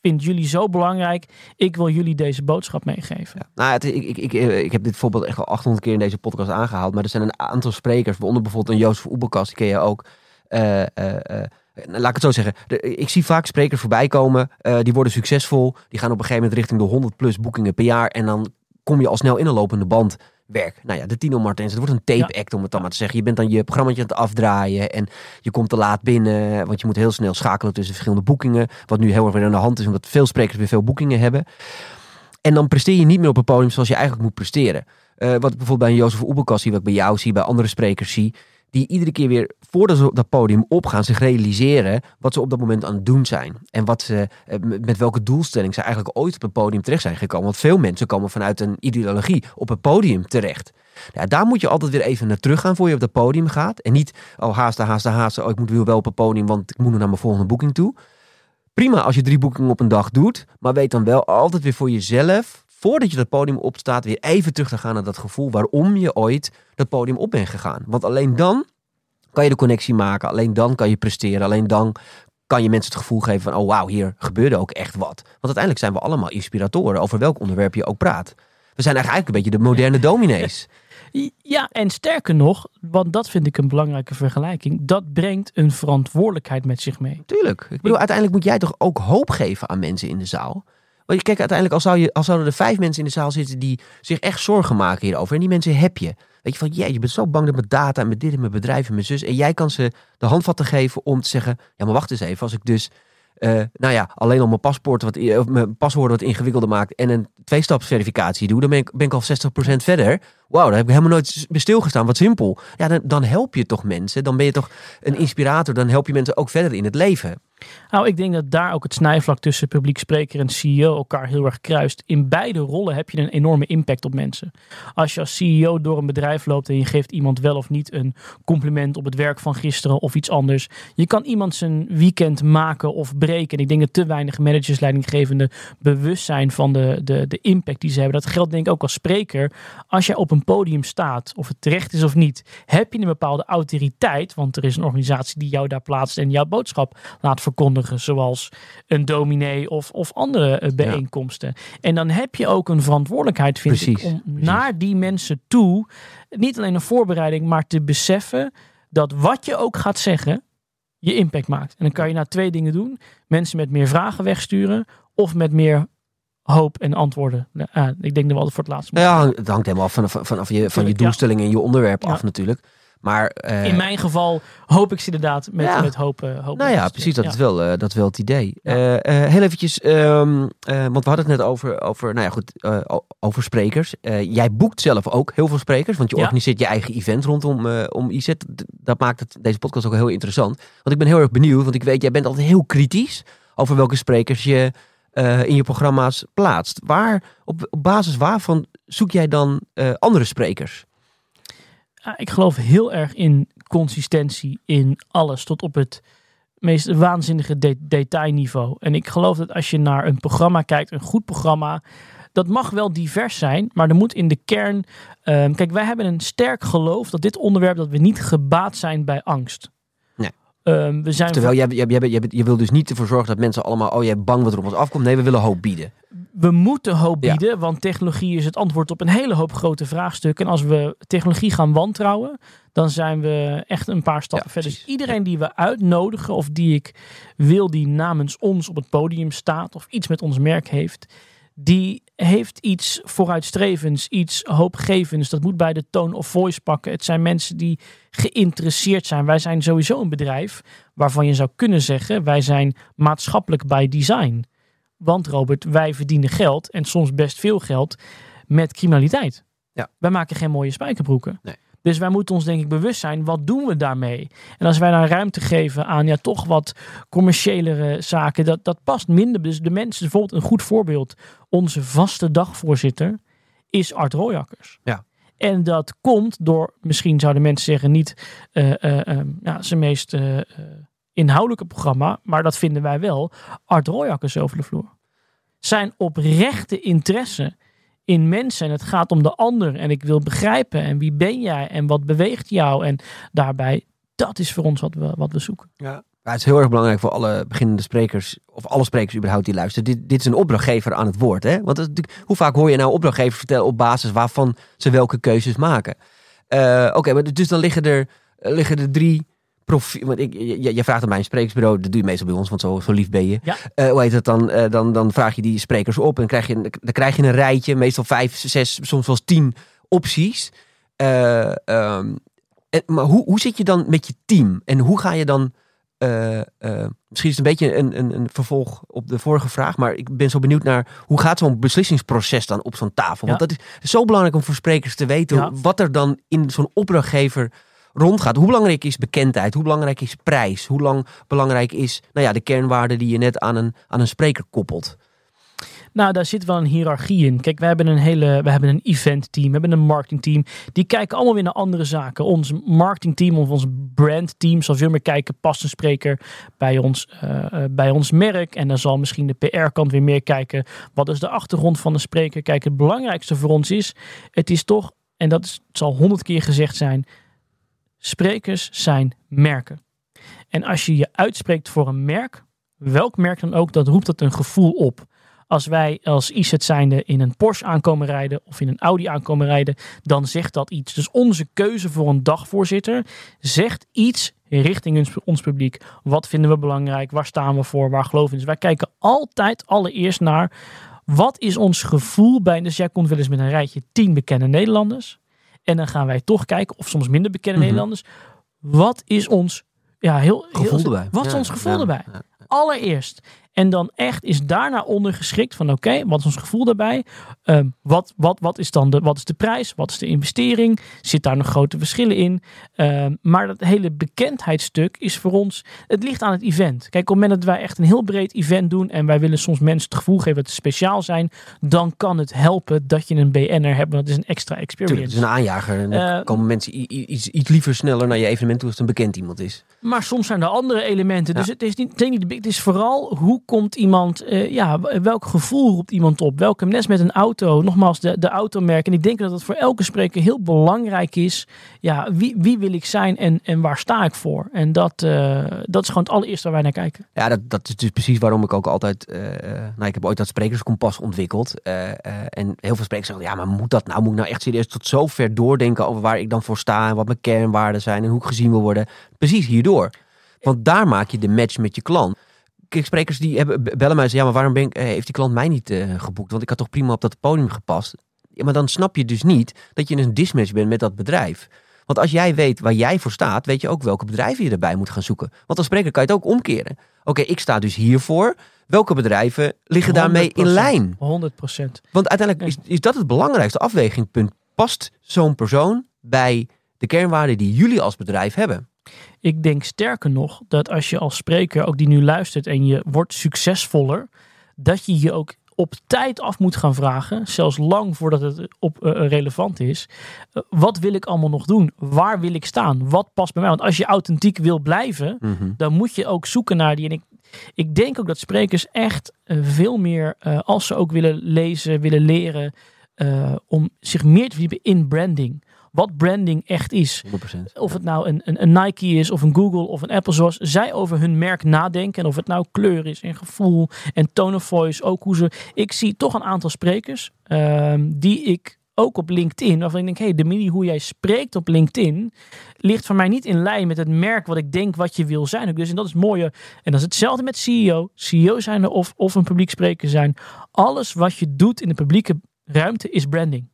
vind jullie zo belangrijk. Ik wil jullie deze boodschap meegeven. Ja. Nou, het, ik, ik, ik, eh, ik heb dit voorbeeld echt al 800 keer in deze podcast aangehaald. Maar er zijn een aantal sprekers, waaronder bijvoorbeeld een Jozef Oebekas, die ken je ook. Eh, eh, laat ik het zo zeggen. Ik zie vaak sprekers voorbij komen. eh, die worden succesvol. Die gaan op een gegeven moment richting de 100 plus boekingen per jaar. En dan kom je al snel in een lopende band. Werk. Nou ja, de Tino Martens. Het wordt een tape act om het dan maar te zeggen. Je bent dan je programmaatje aan het afdraaien. En je komt te laat binnen. Want je moet heel snel schakelen tussen verschillende boekingen. Wat nu heel erg weer aan de hand is. Omdat veel sprekers weer veel boekingen hebben. En dan presteer je niet meer op het podium zoals je eigenlijk moet presteren. Eh, wat ik bijvoorbeeld bij een Jozef Oebelkas zie, wat ik bij jou zie, bij andere sprekers zie. die iedere keer weer, voordat ze op dat podium opgaan, zich realiseren wat ze op dat moment aan het doen zijn. En wat ze, eh, met welke doelstelling ze eigenlijk ooit op het podium terecht zijn gekomen. Want veel mensen komen vanuit een ideologie op het podium terecht. Ja, daar moet je altijd weer even naar terug gaan voor je op dat podium gaat. En niet, oh haasten, haasten, haasten. Oh, ik moet wel op het podium, want ik moet nog naar mijn volgende boeking toe. Prima als je drie boekingen op een dag doet. Maar weet dan wel altijd weer voor jezelf, voordat je dat podium opstaat, weer even terug te gaan naar dat gevoel waarom je ooit dat podium op bent gegaan. Want alleen dan kan je de connectie maken. Alleen dan kan je presteren. Alleen dan kan je mensen het gevoel geven van, oh wauw, hier gebeurde ook echt wat. Want uiteindelijk zijn we allemaal inspiratoren over welk onderwerp je ook praat. We zijn eigenlijk een beetje de moderne dominees. Ja, en sterker nog, want dat vind ik een belangrijke vergelijking, dat brengt een verantwoordelijkheid met zich mee. Tuurlijk. Ik bedoel, uiteindelijk moet jij toch ook hoop geven aan mensen in de zaal. Want kijk, uiteindelijk, als, zou je, als zouden er vijf mensen in de zaal zitten die zich echt zorgen maken hierover. En die mensen heb je. Weet je van, ja, je bent zo bang dat mijn data en met dit en mijn bedrijf en mijn zus. En jij kan ze de handvatten geven om te zeggen, ja, maar wacht eens even. Als ik dus uh, nou ja, alleen al mijn, paspoort wat, mijn wat ingewikkelder maakt en een tweestapsverificatie doe, dan ben ik, ben ik al 60% verder. Wauw, daar heb ik helemaal nooit stilgestaan. Wat simpel. Ja, dan, dan help je toch mensen. Dan ben je toch een inspirator. Dan help je mensen ook verder in het leven. Nou, ik denk dat daar ook het snijvlak tussen publiek spreker en CEO elkaar heel erg kruist. In beide rollen heb je een enorme impact op mensen. Als je als CEO door een bedrijf loopt en je geeft iemand wel of niet een compliment op het werk van gisteren of iets anders. Je kan iemand zijn weekend maken of breken. En ik denk dat te weinig managers, leidinggevenden bewust zijn van de, de, de impact die ze hebben. Dat geldt denk ik ook als spreker. Als je op een podium staat, of het terecht is of niet, heb je een bepaalde autoriteit. Want er is een organisatie die jou daar plaatst en jouw boodschap laat verkondigen zoals een dominee of, of andere eh, bijeenkomsten. En dan heb je ook een verantwoordelijkheid, vind precies, ik, om naar die mensen toe, niet alleen een voorbereiding, maar te beseffen dat wat je ook gaat zeggen, je impact maakt. En dan kan je nou twee dingen doen: mensen met meer vragen wegsturen of met meer hoop en antwoorden. Uh, ik denk dat we altijd voor het laatste. Ja, het hangt helemaal af van, van, van, je, van je doelstelling en je onderwerp af natuurlijk. Maar, uh, in mijn geval hoop ik ze inderdaad met, ja. met hoop, uh, hoop. Nou ja, precies. Dat, ja. Is wel, uh, dat is wel het idee. heel eventjes, um, want we hadden het net over, over, nou ja, goed, over sprekers. jij boekt zelf ook heel veel sprekers, want je organiseert je eigen event rondom om IZ. Dat maakt het, deze podcast ook heel interessant. Want ik ben heel erg benieuwd, want ik weet, jij bent altijd heel kritisch over welke sprekers je in je programma's plaatst. Waar, op, basis waarvan zoek jij dan andere sprekers? ik geloof heel erg in consistentie in alles, tot op het meest waanzinnige de detailniveau. En ik geloof dat als je naar een programma kijkt, een goed programma, dat mag wel divers zijn, maar er moet in de kern. Um, kijk, wij hebben een sterk geloof dat dit onderwerp dat we niet gebaat zijn bij angst. Um, we zijn Terwijl jij, jij, jij, jij, je wil dus niet ervoor zorgen dat mensen allemaal, oh jij bang wat er op ons afkomt. Nee, we willen hoop bieden. We moeten hoop bieden, want technologie is het antwoord op een hele hoop grote vraagstukken. En als we technologie gaan wantrouwen, dan zijn we echt een paar stappen verder. Dus iedereen die we uitnodigen of die ik wil die namens ons op het podium staat of iets met ons merk heeft, die heeft iets vooruitstrevends, iets hoopgevends. Dat moet bij de tone of voice pakken. Het zijn mensen die geïnteresseerd zijn. Wij zijn sowieso een bedrijf waarvan je zou kunnen zeggen: wij zijn maatschappelijk bij design. Want Robert, wij verdienen geld en soms best veel geld met criminaliteit. Ja. Wij maken geen mooie spijkerbroeken. Nee. Dus wij moeten ons denk ik bewust zijn, wat doen we daarmee? En als wij dan ruimte geven aan ja, toch wat commerciëlere zaken, dat, dat past minder. Dus de mensen, bijvoorbeeld een goed voorbeeld, onze vaste dagvoorzitter is Art Royakkers. Ja. En dat komt door, misschien zouden mensen zeggen, niet uh, uh, ja, zijn meest uh, inhoudelijke programma, maar dat vinden wij wel, Art Royakkers over de vloer. Zijn oprechte interesse in mensen. En het gaat om de ander. En ik wil begrijpen. En wie ben jij? En wat beweegt jou? En daarbij, dat is voor ons wat we, wat we zoeken. Ja. het is heel erg belangrijk voor alle beginnende sprekers, of alle sprekers überhaupt die luisteren. Dit, dit is een opdrachtgever aan het woord. Hè? Want hoe vaak hoor je nou opdrachtgevers vertellen op basis waarvan ze welke keuzes maken? Uh, Oké, maar dus dan liggen er, liggen er drie profiel. Want ik, je, je, vraagt aan mijn sprekersbureau, dat doe je meestal bij ons, want zo, zo lief ben je. Ja. Uh, hoe heet het dan? Uh, dan? Dan vraag je die sprekers op en krijg je, dan krijg je een rijtje, meestal vijf, zes, soms wel tien opties. Uh, um, en, maar hoe, hoe zit je dan met je team? En hoe ga je dan. misschien is het een beetje een, een, een, vervolg op de vorige vraag, maar ik ben zo benieuwd naar hoe gaat zo'n beslissingsproces dan op zo'n tafel? Want dat is zo belangrijk om voor sprekers te weten wat er dan in zo'n opdrachtgever rondgaat. Hoe belangrijk is bekendheid? Hoe belangrijk is prijs? Hoe lang belangrijk is nou ja, de kernwaarde die je net aan een, aan een spreker koppelt? Nou, daar zit wel een hiërarchie in. Kijk, we hebben een hele, we hebben een event team, we hebben een marketing team. Die kijken allemaal weer naar andere zaken. Ons marketing team of ons brand team zal veel meer kijken, past een spreker bij ons, uh, bij ons merk. En dan zal misschien de PR-kant weer meer kijken, wat is de achtergrond van de spreker. Kijk, het belangrijkste voor ons is, het is toch, en dat is, zal honderd keer gezegd zijn, sprekers zijn merken. En als je je uitspreekt voor een merk, welk merk dan ook, dat roept dat een gevoel op als wij als IZ zijnde in een Porsche aankomen rijden of in een Audi aankomen rijden, dan zegt dat iets. Dus onze keuze voor een dagvoorzitter zegt iets richting ons, ons publiek. Wat vinden we belangrijk? Waar staan we voor? Waar geloven we in? Dus wij kijken altijd allereerst naar wat is ons gevoel bij. Dus jij komt wel eens met een rijtje tien bekende Nederlanders. En dan gaan wij toch kijken, of soms minder bekende mhm. Nederlanders. Wat is ons ja, heel, heel, gevoel erbij? Wat is ons gevoel erbij? Allereerst. En dan echt is daarna ondergeschikt van oké, wat is ons gevoel daarbij? Ehm, wat, wat, wat, is dan de, wat is de prijs? Wat is de investering? Zit daar nog grote verschillen in? Ehm, maar dat hele bekendheidsstuk is voor ons, het ligt aan het event. Kijk, op het moment dat wij echt een heel breed event doen en wij willen soms mensen het gevoel geven dat ze speciaal zijn, dan kan het helpen dat je een BN'er hebt, want dat is een extra experience. het is een aanjager en dan uh, komen mensen iets, iets liever sneller naar je evenement toe als het een bekend iemand is. Maar soms zijn er andere elementen. Dus het is niet, het is vooral hoe komt iemand, uh, ja, welk gevoel roept iemand op? Welke nes met een auto? Nogmaals, de, de automerk. En ik denk dat het voor elke spreker heel belangrijk is. Ja, wie, wie wil ik zijn en, en waar sta ik voor? En dat, uh, dat is gewoon het allereerste waar wij naar kijken. Ja, dat, dat is dus precies waarom ik ook altijd. Uh, nou, ik heb ooit dat sprekerskompas ontwikkeld. en heel veel sprekers zeggen: ja, maar moet dat nou? Moet ik nou echt serieus tot zo ver doordenken over waar ik dan voor sta en wat mijn kernwaarden zijn en hoe ik gezien wil worden? Precies hierdoor. Want daar maak je de match met je klant sprekers die hebben, bellen mij en zeggen, ja, maar waarom ben ik, eh, heeft die klant mij niet uh, geboekt? Want ik had toch prima op dat podium gepast. Ja, maar dan snap je dus niet dat je in een dismatch bent met dat bedrijf. Want als jij weet waar jij voor staat, weet je ook welke bedrijven je erbij moet gaan zoeken. Want als spreker kan je het ook omkeren. Oké, ik sta dus hiervoor. Welke bedrijven liggen daarmee in lijn? 100%. Want uiteindelijk is, is dat het belangrijkste afwegingpunt. Past zo'n persoon bij de kernwaarden die jullie als bedrijf hebben? Ik denk sterker nog dat als je als spreker ook die nu luistert en je wordt succesvoller, dat je je ook op tijd af moet gaan vragen, zelfs lang voordat het op, uh, relevant is. Uh, wat wil ik allemaal nog doen? Waar wil ik staan? Wat past bij mij? Want als je authentiek wil blijven, mm-hmm. dan moet je ook zoeken naar die. En ik, ik denk ook dat sprekers echt uh, veel meer, als ze ook willen lezen, willen leren, om zich meer te verdiepen in branding wat branding echt is. 100%. Of het nou een, een, een, Nike is, of een Google, of een Apple, zoals zij over hun merk nadenken. En of het nou kleur is en gevoel en tone of voice, ook hoe ze... Ik zie toch een aantal sprekers um, die ik ook op LinkedIn, waarvan ik denk, hey, de manier hoe jij spreekt op LinkedIn, ligt voor mij niet in lijn met het merk wat ik denk wat je wil zijn. Dus en dat is mooie. En dat is hetzelfde met CEO. CEO zijn of, of een publiek spreker zijn. Alles wat je doet in de publieke ruimte is branding.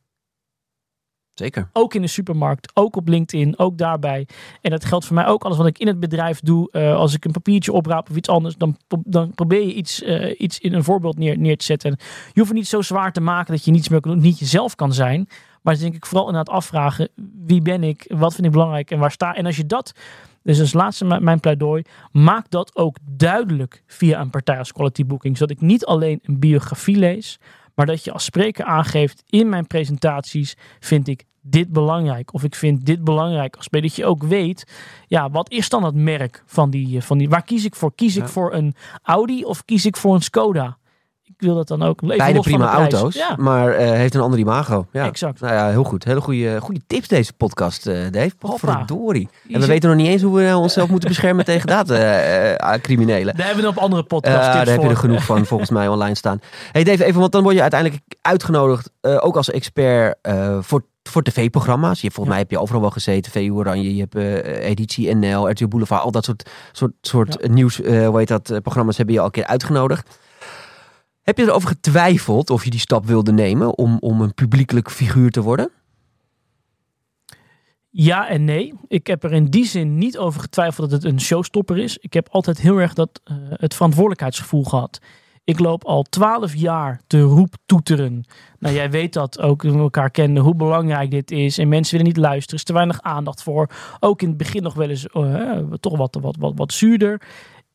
Zeker. Ook in de supermarkt, ook op LinkedIn, ook daarbij. En dat geldt voor mij ook. Alles wat ik in het bedrijf doe, uh, als ik een papiertje opraap of iets anders, dan, dan probeer je iets, uh, iets in een voorbeeld neer, neer te zetten. je hoeft het niet zo zwaar te maken dat je niets meer niet jezelf kan zijn. Maar denk ik vooral inderdaad afvragen, wie ben ik, wat vind ik belangrijk en waar sta En als je dat, dus als laatste mijn pleidooi, maak dat ook duidelijk via een partij als Quality Booking. Zodat ik niet alleen een biografie lees, maar dat je als spreker aangeeft in mijn presentaties vind ik dit belangrijk. Of ik vind dit belangrijk. Als dat je ook weet, ja, wat is dan het merk van die, eh, van die waar kies ik voor? Kies ik voor een Audi of kies ik voor een Skoda? Ik wil dat dan ook. Even Beide prima auto's, maar uh, heeft een ander imago. Ja. Exact. Nou ja, heel goed. Hele goede, goede tips deze podcast, uh, Dave. Verdorie. En we weten nog niet eens hoe we onszelf moeten beschermen tegen datacriminelen. daar hebben we op andere podcasts Daar heb je er genoeg van volgens mij online staan. Hey Dave, even, want dan word je uiteindelijk uitgenodigd, ook als expert voor voor tv-programma's. Je, volgens mij heb je overal wel gezeten. VU Oranje, je hebt uh, Editie NL, RTL Boulevard. Al dat soort, soort, soort nieuws, uh, hoe heet dat, programma's hebben je al een keer uitgenodigd. Heb je erover getwijfeld of je die stap wilde nemen om, om een publiekelijk figuur te worden? Ja en nee. Ik heb er in die zin niet over getwijfeld dat het een showstopper is. Ik heb altijd heel erg dat, uh, het verantwoordelijkheidsgevoel gehad. Ik loop al twaalf jaar te roeptoeteren. Nou, jij weet dat ook, we elkaar kennen, hoe belangrijk dit is. En mensen willen niet luisteren, er is te weinig aandacht voor. Ook in het begin nog wel eens uh, toch wat, wat, wat, wat zuurder.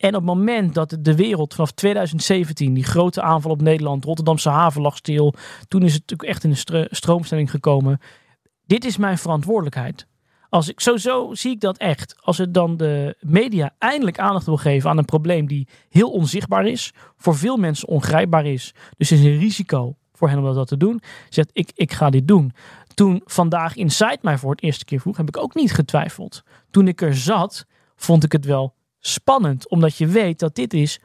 En op het moment dat de wereld vanaf 2017, die grote aanval op Nederland, Rotterdamse haven lag stil. Toen is het natuurlijk echt in een stroomstelling gekomen. Dit is mijn verantwoordelijkheid. Als ik, sowieso zie ik dat echt. Als het dan de media eindelijk aandacht wil geven aan een probleem die heel onzichtbaar is, voor veel mensen ongrijpbaar is. Dus is een risico voor hen om dat te doen. Zegt ik, ik ga dit doen. Toen vandaag Inside mij voor het eerste keer vroeg, heb ik ook niet getwijfeld. Toen ik er zat, vond ik het wel spannend, omdat je weet dat dit is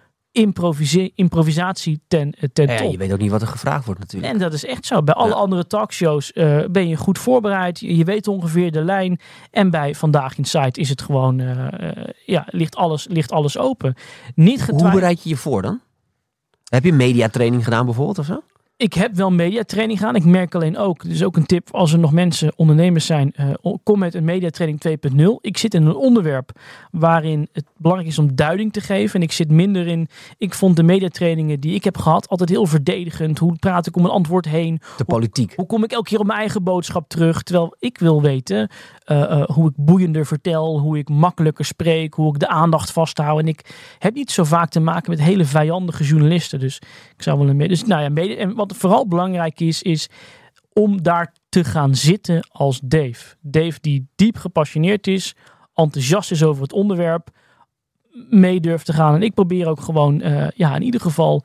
improvisatie ten, eh, ten ja, Je weet ook niet wat er gevraagd wordt natuurlijk. En dat is echt zo. Bij alle andere talkshows uh, ben je goed voorbereid. Je, weet ongeveer de lijn. En bij Vandaag in Site is het gewoon, uh, ja, ligt alles, ligt alles open. Niet Hoe bereid je je voor dan? Heb je mediatraining gedaan bijvoorbeeld of zo? Ik heb wel mediatraining gedaan. Ik merk alleen ook, dus ook een tip als er nog mensen, ondernemers zijn, uh, kom met een mediatraining 2.0. Ik zit in een onderwerp waarin het belangrijk is om duiding te geven. En ik zit minder in, ik vond de mediatrainingen die ik heb gehad altijd heel verdedigend. Hoe praat ik om een antwoord heen? De politiek. Hoe, kom ik elke keer op mijn eigen boodschap terug? Terwijl ik wil weten uh, uh, hoe ik boeiender vertel, hoe ik makkelijker spreek, hoe ik de aandacht vasthoud. En ik heb niet zo vaak te maken met hele vijandige journalisten. Dus ik zou wel een Dus nou ja, mede, en wat vooral belangrijk is, is om daar te gaan zitten als Dave. Dave die diep gepassioneerd is, enthousiast is over het onderwerp, mee durft te gaan. En ik probeer ook gewoon, uh, ja, in ieder geval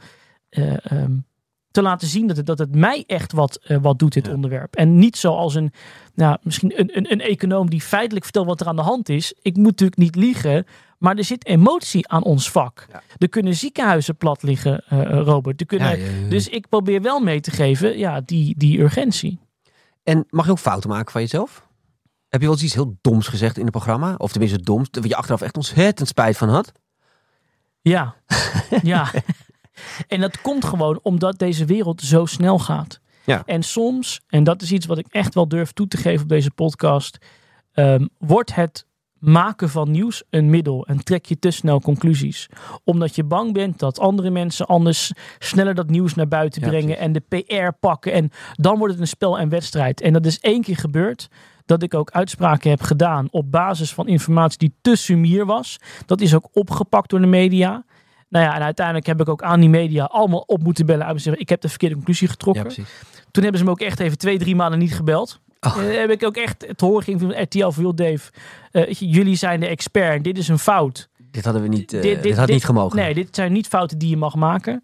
uh, um, te laten zien dat het, dat het mij echt wat, uh, wat doet, dit ja. onderwerp. En niet zoals een, nou, misschien een, een, een econoom die feitelijk vertelt wat er aan de hand is. Ik moet natuurlijk niet liegen, maar er zit emotie aan ons vak. Ja. Er kunnen ziekenhuizen plat liggen, uh, Robert. Er kunnen, ja, ja, dus ik probeer wel mee te geven, ja, die, die urgentie. En mag je ook fouten maken van jezelf? Heb je wel eens iets heel doms gezegd in het programma? Of tenminste doms, waar je achteraf echt ontzettend spijt van had? Ja, ja. En dat komt gewoon omdat deze wereld zo snel gaat. Ja. En soms, en dat is iets wat ik echt wel durf toe te geven op deze podcast, um, wordt het maken van nieuws een middel en trek je te snel conclusies. Omdat je bang bent dat andere mensen anders sneller dat nieuws naar buiten ja, brengen en de PR pakken. En dan wordt het een spel en wedstrijd. En dat is één keer gebeurd dat ik ook uitspraken heb gedaan op basis van informatie die te sumier was. Dat is ook opgepakt door de media. Nou ja, en uiteindelijk heb ik ook aan die media allemaal op moeten bellen. Uit zeggen, ik heb de verkeerde conclusie getrokken. Ja, Toen hebben ze me ook echt even twee, drie maanden niet gebeld. Oh. Heb ik ook echt het horen ging van RTL joh Dave, uh, jullie zijn de expert. Dit is een fout. Dit hadden we niet, uh, dit, dit, dit, had niet gemogen. Nee, dit zijn niet fouten die je mag maken.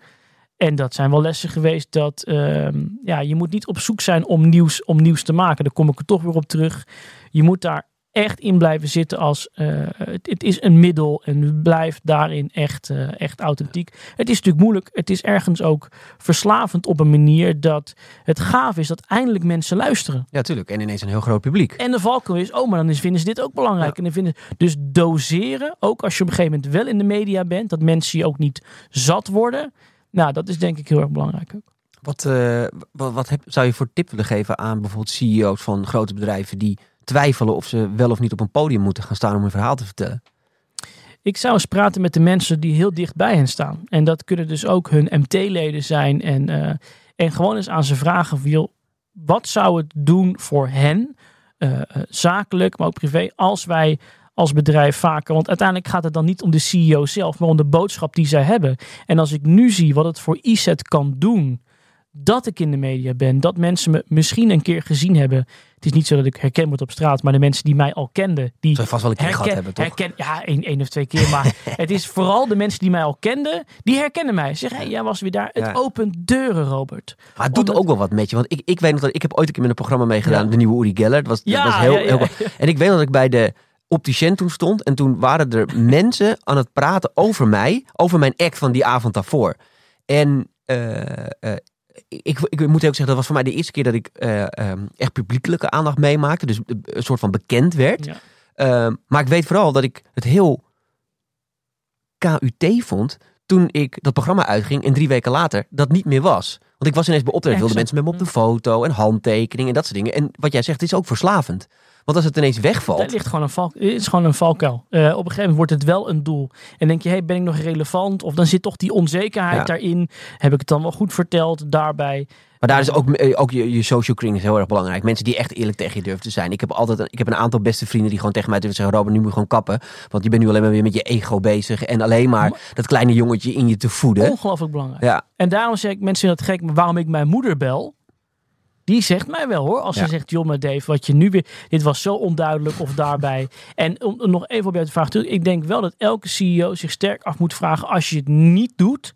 En dat zijn wel lessen geweest dat ehm, ja, je moet niet op zoek zijn om nieuws, om nieuws te maken. Daar kom ik er toch weer op terug. Je moet daar echt in blijven zitten als uh, het, het, is een middel en blijft daarin echt, uh, echt authentiek. Het is natuurlijk moeilijk. Het is ergens ook verslavend op een manier dat het gaaf is dat eindelijk mensen luisteren. Ja, tuurlijk. En ineens een heel groot publiek. En de valkuil is, oh, maar dan is, vinden ze dit ook belangrijk. Ja. En dan vinden, dus doseren, ook als je op een gegeven moment wel in de media bent, dat mensen je ook niet zat worden. Nou, dat is denk ik heel erg belangrijk ook. Wat, uh, wat, wat heb, zou je voor tip willen geven aan bijvoorbeeld CEO's van grote bedrijven die twijfelen of ze wel of niet op een podium moeten gaan staan om hun verhaal te vertellen? Ik zou eens praten met de mensen die heel dicht bij hen staan. En dat kunnen dus ook hun MT-leden zijn. En, uh, en gewoon eens aan ze vragen: wat zou het doen voor hen, uh, zakelijk, maar ook privé, als wij als bedrijf vaker. Want uiteindelijk gaat het dan niet om de CEO zelf, maar om de boodschap die zij hebben. En als ik nu zie wat het voor IZET kan doen, dat ik in de media ben, dat mensen me misschien een keer gezien hebben. Het is niet zo dat ik herken word op straat, maar de mensen die mij al kenden, die Zou vast wel een keer herken, gehad hebben, toch? Herken, ja, één, één of twee keer, maar het is vooral de mensen die mij al kenden, die herkennen mij. Zeg, hey, jij was weer daar. Het opent deuren, Robert. Maar het doet ook wel wat met je, want ik, ik weet nog dat ik heb ooit een keer met een programma meegedaan, ja. de nieuwe Uri Geller. Dat was, ja, dat was heel, heel, En ik weet dat ik bij de opticien toen stond. En toen waren er mensen aan het praten over mij. Over mijn act van die avond daarvoor. En uh, uh, ik, ik, moet ook zeggen, dat was voor mij de eerste keer dat ik uh, um, echt publiekelijke aandacht meemaakte. Dus een soort van bekend werd. Ja. Uh, maar ik weet vooral dat ik het heel KUT vond toen ik dat programma uitging en drie weken later dat niet meer was. Want ik was ineens bij optreden, wilden mensen met me op de foto en handtekeningen en dat soort dingen. En wat jij zegt, is ook verslavend. Want als het ineens wegvalt. Daar ligt gewoon een val, het is gewoon een valkuil. Eh, op een gegeven moment wordt het wel een doel. En denk je, hey, ben ik nog relevant? Of dan zit toch die onzekerheid Ja. daarin. Heb ik het dan wel goed verteld daarbij? Maar daar is ook, eh, ook je, je social kring is heel erg belangrijk. Mensen die echt eerlijk tegen je durven te zijn. Ik heb altijd een, ik heb een aantal beste vrienden die gewoon tegen mij durven zeggen: Robert, nu moet je gewoon kappen. Want je bent nu alleen maar weer met je ego bezig. En alleen maar dat kleine jongetje in je te voeden. Ongelooflijk belangrijk. Ja, En daarom zeg ik, mensen vinden het gek, maar waarom ik mijn moeder bel? Die zegt mij wel hoor. Als Ja. ze zegt, joh maar Dave, wat je nu weer... Dit was zo onduidelijk of daarbij. En om om nog even op jou te vragen. Ik denk wel dat elke CEO zich sterk af moet vragen. Als je het niet doet,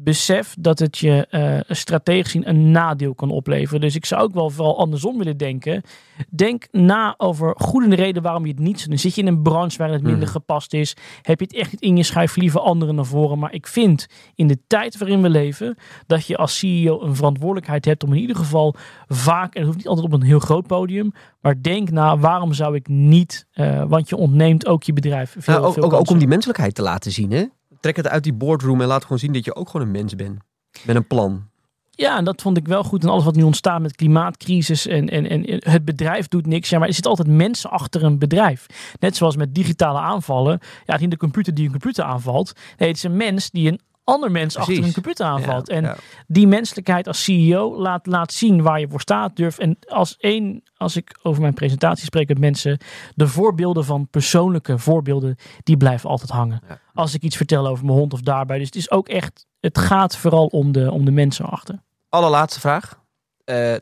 besef dat het je eh, strategisch gezien een nadeel kan opleveren. Dus ik zou ook wel vooral andersom willen denken. Denk na over goede reden waarom je het niet zou doen. Zit je in een branche waarin het minder Mhm. gepast is? Heb je het echt niet in je schuif liever anderen naar voren? Maar ik vind in de tijd waarin we leven dat je als CEO een verantwoordelijkheid hebt om in ieder geval vaak, en het hoeft niet altijd op een heel groot podium, maar denk na waarom zou ik niet, eh, want je ontneemt ook je bedrijf veel, Nou, ook, veel ook, ook om die menselijkheid te laten zien. Hè? Trek het uit die boardroom en laat gewoon zien dat je ook gewoon een mens bent. Met een plan. Ja, en dat vond ik wel goed. En alles wat nu ontstaat met klimaatcrisis en, en, en het bedrijf doet niks. Ja, maar er zitten altijd mensen achter een bedrijf. Net zoals met digitale aanvallen. Ja, niet de computer die een computer aanvalt. Nee, het is een mens die een ander mens achter een computer aanvalt. Ja, en ja. die menselijkheid als CEO laat, laat zien waar je voor staat. Durf. En als één, als ik over mijn presentatie spreek met mensen, de voorbeelden van persoonlijke voorbeelden, die blijven altijd hangen. Ja. Als ik iets vertel over mijn hond of daarbij. Dus het is ook echt, het gaat vooral om de, om de mensen achter. Allerlaatste vraag. Eh,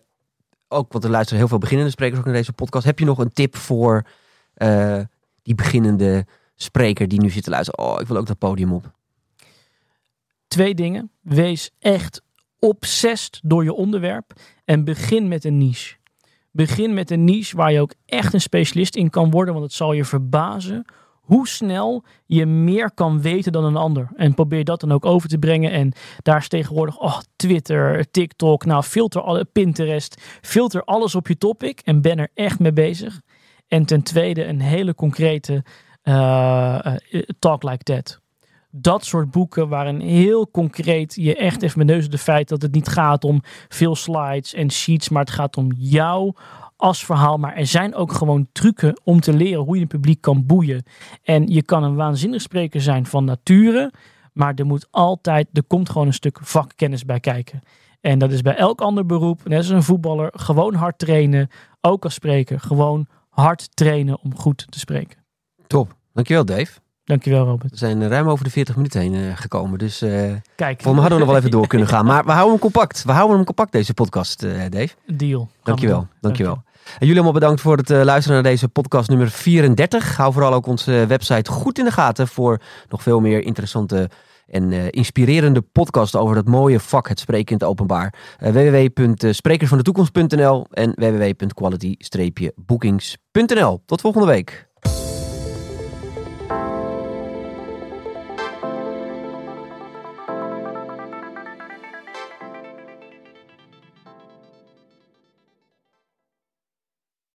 ook, want er luisteren heel veel beginnende sprekers ook naar deze podcast. Heb je nog een tip voor eh, die beginnende spreker die nu zit te luisteren? Oh, ik wil ook dat podium op. Twee dingen. Wees echt obsessed door je onderwerp en begin met een niche. Begin met een niche waar je ook echt een specialist in kan worden, want het zal je verbazen hoe snel je meer kan weten dan een ander. En probeer dat dan ook over te brengen. En daar is tegenwoordig oh, Twitter, TikTok, nou filter alle, Pinterest, filter alles op je topic en ben er echt mee bezig. En ten tweede een hele concrete eh, eh, talk like that dat soort boeken waarin heel concreet je echt even met neus de feit dat het niet gaat om veel slides en sheets, maar het gaat om jou als verhaal. Maar er zijn ook gewoon trucken om te leren hoe je een publiek kan boeien. En je kan een waanzinnig spreker zijn van nature, maar er moet altijd, er komt gewoon een stuk vakkennis bij kijken. En dat is bij elk ander beroep, net als een voetballer, gewoon hard trainen. Ook als spreker, gewoon hard trainen om goed te spreken. Top. Dankjewel, Dave. Dankjewel, Robert. We zijn ruim over de 40 minuten heen eh, gekomen. Dus eh Kijk, voor me hadden we nog wel even door kunnen gaan. Maar we houden hem compact. We houden hem compact, deze podcast, eh, Dave. deal. Dankjewel. Dankjewel. En jullie allemaal bedankt voor het luisteren naar deze podcast nummer 34. Hou vooral ook onze website goed in de gaten voor nog veel meer interessante en inspirerende podcasts over dat mooie vak, het spreken in het openbaar. Uh, www.sprekersvandetoekomst.nl en www.quality-bookings.nl. Tot volgende week.